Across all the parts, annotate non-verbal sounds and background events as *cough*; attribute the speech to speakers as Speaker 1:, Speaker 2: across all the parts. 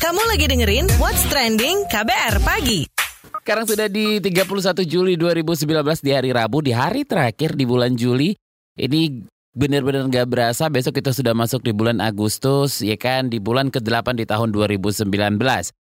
Speaker 1: Kamu lagi dengerin What's Trending KBR Pagi.
Speaker 2: Sekarang sudah di 31 Juli 2019 di hari Rabu, di hari terakhir di bulan Juli. Ini benar-benar nggak berasa, besok kita sudah masuk di bulan Agustus, ya kan, di bulan ke-8 di tahun 2019.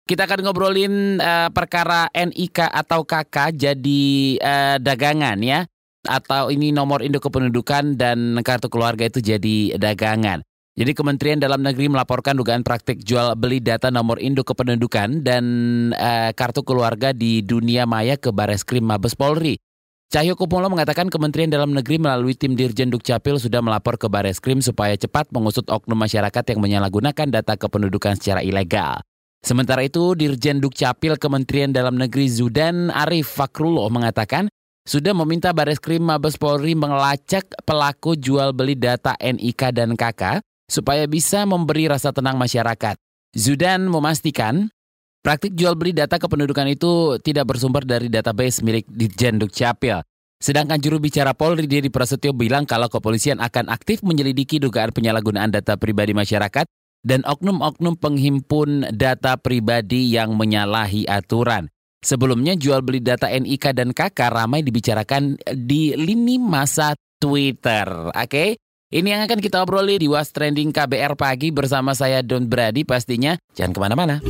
Speaker 2: Kita akan ngobrolin uh, perkara NIK atau KK jadi uh, dagangan ya. Atau ini nomor induk kependudukan dan kartu keluarga itu jadi dagangan. Jadi Kementerian Dalam Negeri melaporkan dugaan praktik jual beli data nomor induk kependudukan dan uh, kartu keluarga di dunia maya ke Bareskrim Mabes Polri. Cahyo Kumolo mengatakan Kementerian Dalam Negeri melalui tim Dirjen Dukcapil sudah melapor ke Bareskrim supaya cepat mengusut oknum masyarakat yang menyalahgunakan data kependudukan secara ilegal. Sementara itu, Dirjen Dukcapil Kementerian Dalam Negeri Zudan Arif Fakrullah mengatakan sudah meminta Bareskrim Mabes Polri melacak pelaku jual beli data NIK dan KK supaya bisa memberi rasa tenang masyarakat. Zudan memastikan praktik jual beli data kependudukan itu tidak bersumber dari database milik Ditjen Dukcapil. Sedangkan juru bicara Polri Dedi Prasetyo bilang kalau kepolisian akan aktif menyelidiki dugaan penyalahgunaan data pribadi masyarakat dan oknum-oknum penghimpun data pribadi yang menyalahi aturan. Sebelumnya jual beli data NIK dan KK ramai dibicarakan di lini masa Twitter. Oke, okay? Ini yang akan kita obroli di Was Trending KBR Pagi bersama saya Don Brady pastinya. Jangan ke mana-mana.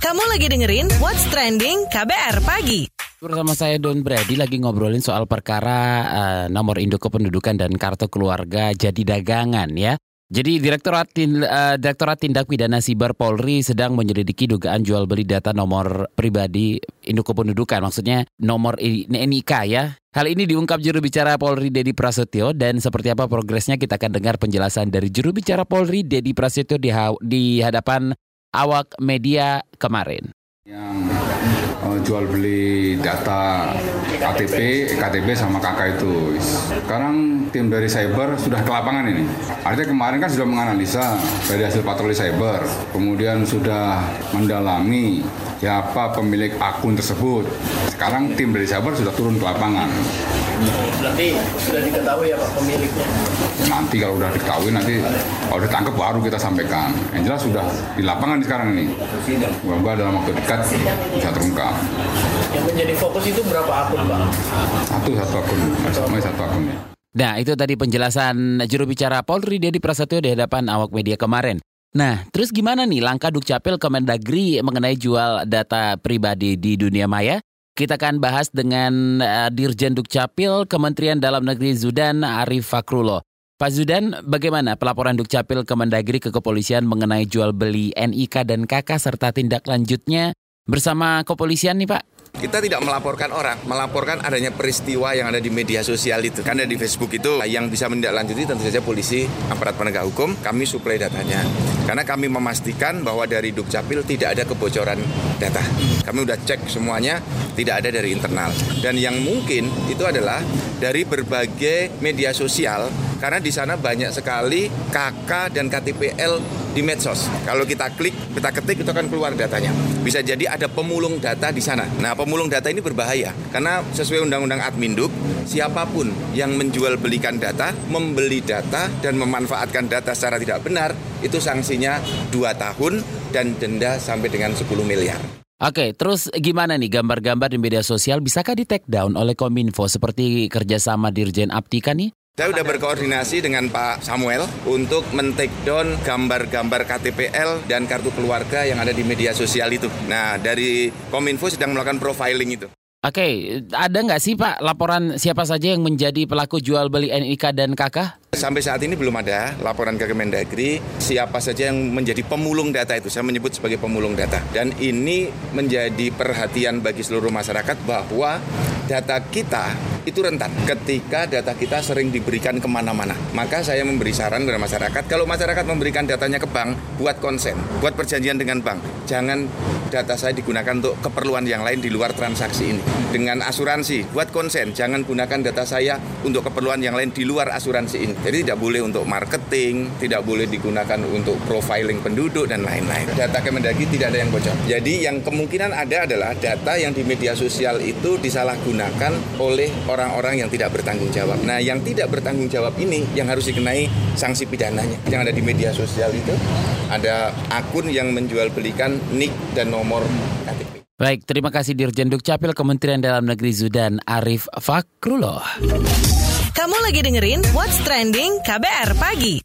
Speaker 1: Kamu lagi dengerin What's Trending KBR Pagi.
Speaker 2: Bersama saya Don Brady lagi ngobrolin soal perkara uh, nomor induk kependudukan dan kartu keluarga jadi dagangan ya. Jadi Direktorat, uh, Tindak Pidana Siber Polri sedang menyelidiki dugaan jual beli data nomor pribadi induk kependudukan, maksudnya nomor NIK ya. Hal ini diungkap juru bicara Polri Dedi Prasetyo dan seperti apa progresnya kita akan dengar penjelasan dari juru bicara Polri Dedi Prasetyo di, di hadapan awak media kemarin.
Speaker 3: Yang uh, jual beli data KTP, KTP sama kakak itu. Sekarang tim dari cyber sudah ke lapangan ini. Artinya kemarin kan sudah menganalisa dari hasil patroli cyber, kemudian sudah mendalami siapa pemilik akun tersebut. Sekarang tim dari cyber sudah turun ke lapangan.
Speaker 4: Berarti sudah diketahui ya Pak pemiliknya?
Speaker 3: Nanti kalau sudah diketahui nanti kalau ditangkap baru kita sampaikan. Yang jelas sudah di lapangan sekarang ini. Semoga dalam waktu dekat bisa terungkap.
Speaker 4: Yang menjadi fokus itu berapa akun Pak?
Speaker 3: Satu satu akun, sama satu akun ya.
Speaker 2: Nah itu tadi penjelasan juru bicara Polri Dedi Prasetyo di hadapan awak media kemarin. Nah, terus gimana nih langkah Dukcapil Kemendagri mengenai jual data pribadi di dunia maya? Kita akan bahas dengan uh, Dirjen Dukcapil Kementerian Dalam Negeri Zudan Arif Fakrulo. Pak Zudan, bagaimana pelaporan Dukcapil Kemendagri ke kepolisian mengenai jual beli NIK dan KK serta tindak lanjutnya bersama kepolisian nih Pak?
Speaker 5: Kita tidak melaporkan orang, melaporkan adanya peristiwa yang ada di media sosial itu. Karena di Facebook itu yang bisa menindaklanjuti tentu saja polisi, aparat penegak hukum, kami suplai datanya. Karena kami memastikan bahwa dari Dukcapil tidak ada kebocoran data. Kami sudah cek semuanya, tidak ada dari internal. Dan yang mungkin itu adalah dari berbagai media sosial karena di sana banyak sekali KK dan KTPL di medsos. Kalau kita klik, kita ketik itu akan keluar datanya. Bisa jadi ada pemulung data di sana. Nah, pemulung data ini berbahaya karena sesuai Undang-Undang Adminduk, siapa pun yang menjual belikan data, membeli data dan memanfaatkan data secara tidak benar, itu sanksinya 2 tahun dan denda sampai dengan 10 miliar.
Speaker 2: Oke, terus gimana nih gambar-gambar di media sosial bisakah di take down oleh Kominfo seperti kerjasama Dirjen Aptika nih?
Speaker 5: Saya sudah berkoordinasi dengan Pak Samuel untuk men-take down gambar-gambar KTPL dan kartu keluarga yang ada di media sosial itu. Nah, dari Kominfo sedang melakukan profiling itu.
Speaker 2: Oke, ada nggak sih Pak laporan siapa saja yang menjadi pelaku jual beli NIK dan KK?
Speaker 5: Sampai saat ini belum ada laporan ke Kemendagri siapa saja yang menjadi pemulung data itu. Saya menyebut sebagai pemulung data. Dan ini menjadi perhatian bagi seluruh masyarakat bahwa data kita itu rentan ketika data kita sering diberikan ke mana-mana. Maka saya memberi saran kepada masyarakat, kalau masyarakat memberikan datanya ke bank, buat konsen, buat perjanjian dengan bank. Jangan data saya digunakan untuk keperluan yang lain di luar transaksi ini. Dengan asuransi, buat konsen, jangan gunakan data saya untuk keperluan yang lain di luar asuransi ini. Jadi tidak boleh untuk marketing, tidak boleh digunakan untuk profiling penduduk dan lain-lain. Data Kemendagri tidak ada yang bocor. Jadi yang kemungkinan ada adalah data yang di media sosial itu disalahgunakan oleh orang-orang yang tidak bertanggung jawab. Nah, yang tidak bertanggung jawab ini yang harus dikenai sanksi pidananya. Yang ada di media sosial itu ada akun yang menjual belikan nick dan nomor KTP.
Speaker 2: Baik, terima kasih Dirjen Dukcapil Kementerian Dalam Negeri Zudan Arif Fakrullah.
Speaker 1: Kamu lagi dengerin What's Trending KBR Pagi.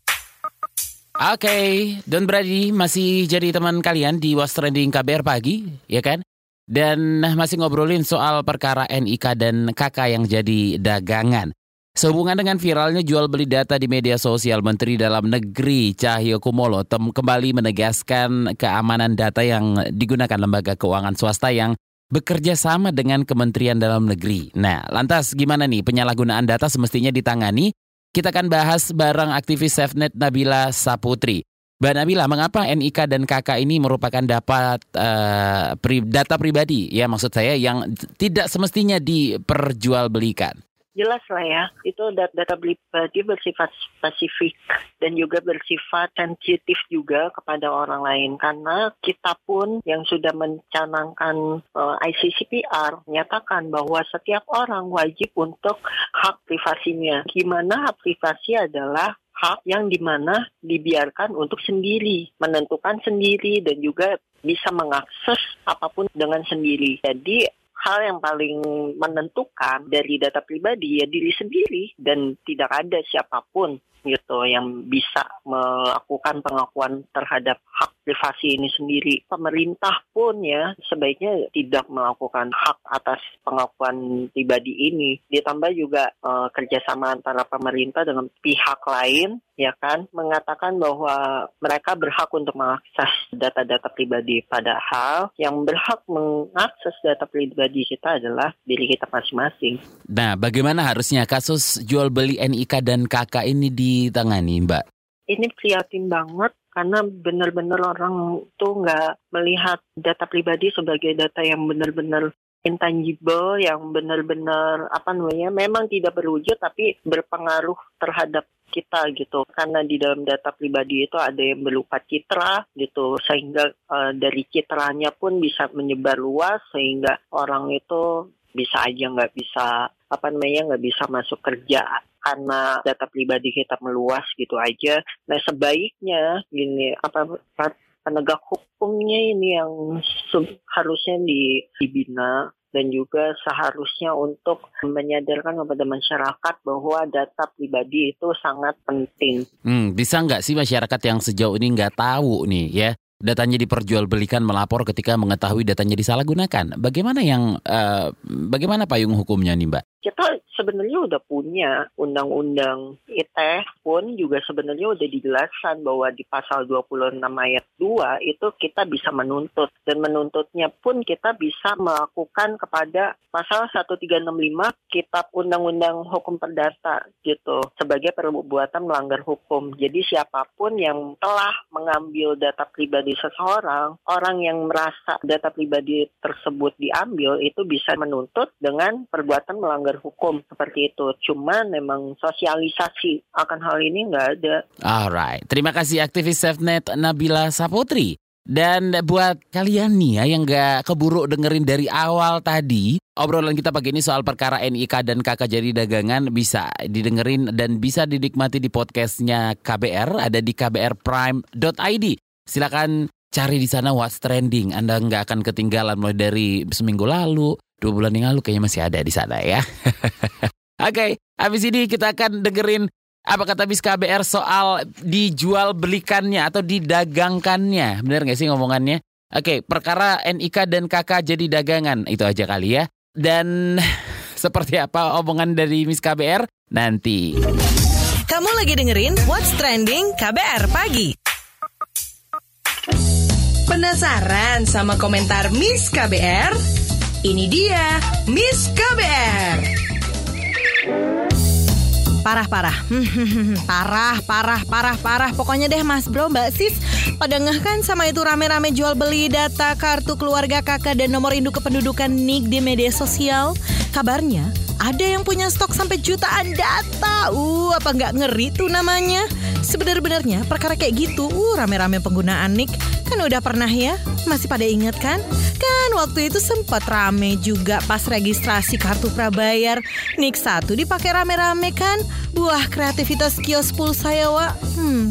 Speaker 2: Oke, Don Brady masih jadi teman kalian di What's Trending KBR Pagi, ya kan? Dan masih ngobrolin soal perkara NIK dan KK yang jadi dagangan. Sehubungan dengan viralnya jual beli data di media sosial, Menteri Dalam Negeri Cahyo Kumolo kembali menegaskan keamanan data yang digunakan lembaga keuangan swasta yang bekerja sama dengan Kementerian Dalam Negeri. Nah, lantas gimana nih penyalahgunaan data semestinya ditangani? Kita akan bahas bareng aktivis SafeNet Nabila Saputri. Mbak Nabila, mengapa NIK dan KK ini merupakan dapat uh, pri, data pribadi? Ya, maksud saya yang tidak semestinya diperjualbelikan
Speaker 6: jelas lah ya itu data pribadi bersifat spesifik dan juga bersifat sensitif juga kepada orang lain karena kita pun yang sudah mencanangkan uh, eh, ICCPR menyatakan bahwa setiap orang wajib untuk hak privasinya. Gimana hak privasi adalah hak yang di mana dibiarkan untuk sendiri, menentukan sendiri dan juga bisa mengakses apa pun dengan sendiri. Jadi hal yang paling menentukan dari data pribadi ya diri sendiri dan tidak ada siapa pun gitu yang bisa melakukan pengakuan terhadap hak privasi ini sendiri. Pemerintah pun ya sebaiknya tidak melakukan hak atas pengakuan pribadi ini. Ditambah juga uh, kerjasama antara pemerintah dengan pihak lain ya kan mengatakan bahwa mereka berhak untuk mengakses data-data pribadi padahal yang berhak mengakses data pribadi kita adalah diri kita masing-masing.
Speaker 2: Nah, bagaimana harusnya kasus jual beli NIK dan KK ini ditangani, Mbak?
Speaker 6: Ini prihatin banget karena benar-benar orang tuh nggak melihat data pribadi sebagai data yang benar-benar intangible yang benar-benar apa namanya memang tidak berwujud tapi berpengaruh terhadap kita gitu. Karena di dalam data pribadi itu ada yang berupa citra gitu. Sehingga uh, dari citranya pun bisa menyebar luas sehingga orang itu bisa aja nggak bisa apa namanya nggak bisa masuk kerja karena data pribadi kita meluas gitu aja. Nah sebaiknya gini apa penegak hukumnya ini yang harusnya dibina dan juga seharusnya untuk menyadarkan kepada masyarakat bahwa data pribadi itu sangat penting.
Speaker 2: Hmm, bisa nggak sih masyarakat yang sejauh ini nggak tahu nih ya datanya diperjualbelikan melapor ketika mengetahui datanya disalahgunakan. Bagaimana yang uh, bagaimana payung hukumnya nih Mbak?
Speaker 6: Kita sebenarnya udah punya undang-undang ITE pun juga sebenarnya udah dijelaskan bahwa di pasal 26 ayat 2 itu kita bisa menuntut dan menuntutnya pun kita bisa melakukan kepada pasal 1365 Kitab Undang-Undang Hukum Perdata gitu sebagai perbuatan melanggar hukum. Jadi siapa pun yang telah mengambil data pribadi seseorang, orang yang merasa data pribadi tersebut diambil itu bisa menuntut dengan perbuatan melanggar melanggar seperti itu. Cuman memang sosialisasi akan hal ini nggak ada.
Speaker 2: Alright, terima kasih aktivis SafeNet Nabila Saputri. Dan buat kalian nih ya yang nggak keburu dengerin dari awal tadi, obrolan kita pagi ini soal perkara NIK dan KK jadi dagangan bisa didengerin dan bisa dinikmati di podcastnya KBR, ada di kbrprime.id. Silakan cari di sana what's trending. Anda nggak akan ketinggalan mulai dari seminggu lalu, dua bulan yang lalu kayaknya masih ada di sana ya. *laughs* Oke, okay, habis ini kita akan dengerin apa kata bis KBR soal dijual belikannya atau didagangkannya. Bener gak sih ngomongannya? Oke, okay, perkara NIK dan KK jadi dagangan. Itu aja kali ya. Dan *laughs* seperti apa omongan dari Miss KBR? Nanti.
Speaker 1: Kamu lagi dengerin What's Trending KBR Pagi.
Speaker 7: Penasaran sama komentar Miss KBR? Ini dia Miss KBR.
Speaker 1: Parah parah *laughs* Parah parah parah parah Pokoknya deh mas bro mbak sis Pada ngeh kan sama itu rame-rame jual beli data kartu keluarga kakak dan nomor induk kependudukan NIK di media sosial Kabarnya ada yang punya stok sampai jutaan data. Uh, apa nggak ngeri tuh namanya? Sebenar-benarnya perkara kayak gitu, uh rame-rame penggunaan nick kan udah pernah ya? Masih pada inget kan? Kan waktu itu sempat rame juga pas registrasi kartu prabayar. Nick satu dipakai rame-rame kan? Buah kreativitas kios pulsa ya, Wak. Hmm.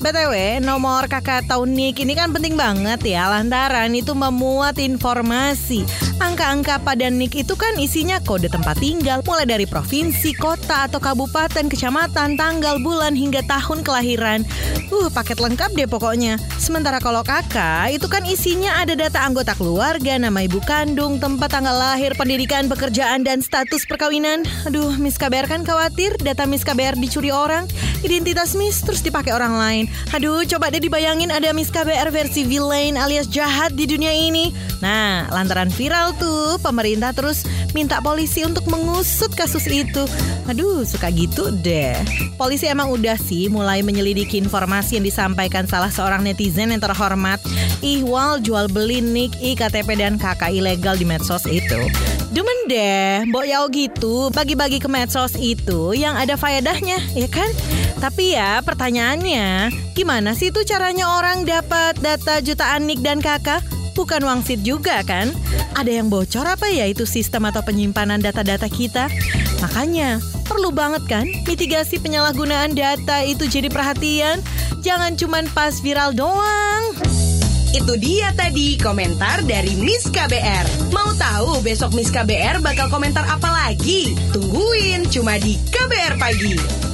Speaker 1: BTW, nomor kakak tahun Nick ini kan penting banget ya lantaran itu memuat informasi. Angka-angka pada Nick itu kan isinya kode tempat tinggal, mulai dari provinsi, kota, atau kabupaten, kecamatan, tanggal, bulan, hingga tahun kelahiran. Uh, paket lengkap deh pokoknya. Sementara kalau kakak, itu kan isinya ada data anggota keluarga, nama ibu kandung, tempat tanggal lahir, pendidikan, pekerjaan, dan status perkawinan. Aduh, Miss KBR kan khawatir data Miss KBR dicuri orang, identitas Miss terus dipakai orang lain. Aduh, coba deh dibayangin ada Miss KBR versi villain alias jahat di dunia ini. Nah, lantaran viral tuh, pemerintah terus minta polisi untuk mengusut kasus itu. Aduh, suka gitu deh. Polisi emang udah sih mulai menyelidiki informasi yang disampaikan salah seorang netizen yang terhormat. Ihwal jual beli nick, IKTP dan kakak ilegal di medsos itu. Demen deh, Mbok Yao gitu, bagi-bagi ke medsos itu yang ada faedahnya, ya kan? Tapi ya pertanyaannya, gimana sih tuh caranya orang dapat data jutaan nick dan kakak? Bukan wangsit juga kan? Ada yang bocor apa ya itu sistem atau penyimpanan data-data kita? Makanya, perlu banget kan mitigasi penyalahgunaan data itu jadi perhatian? Jangan cuman pas viral doang.
Speaker 7: Itu dia tadi komentar dari Miss KBR. Mau tahu besok Miss KBR bakal komentar apa lagi? Tungguin cuma di KBR Pagi.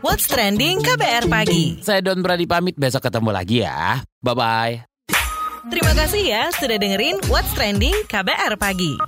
Speaker 1: What's trending KBR pagi?
Speaker 2: Saya Don Brady pamit besok ketemu lagi ya. Bye-bye.
Speaker 1: Terima kasih ya sudah dengerin What's Trending KBR pagi.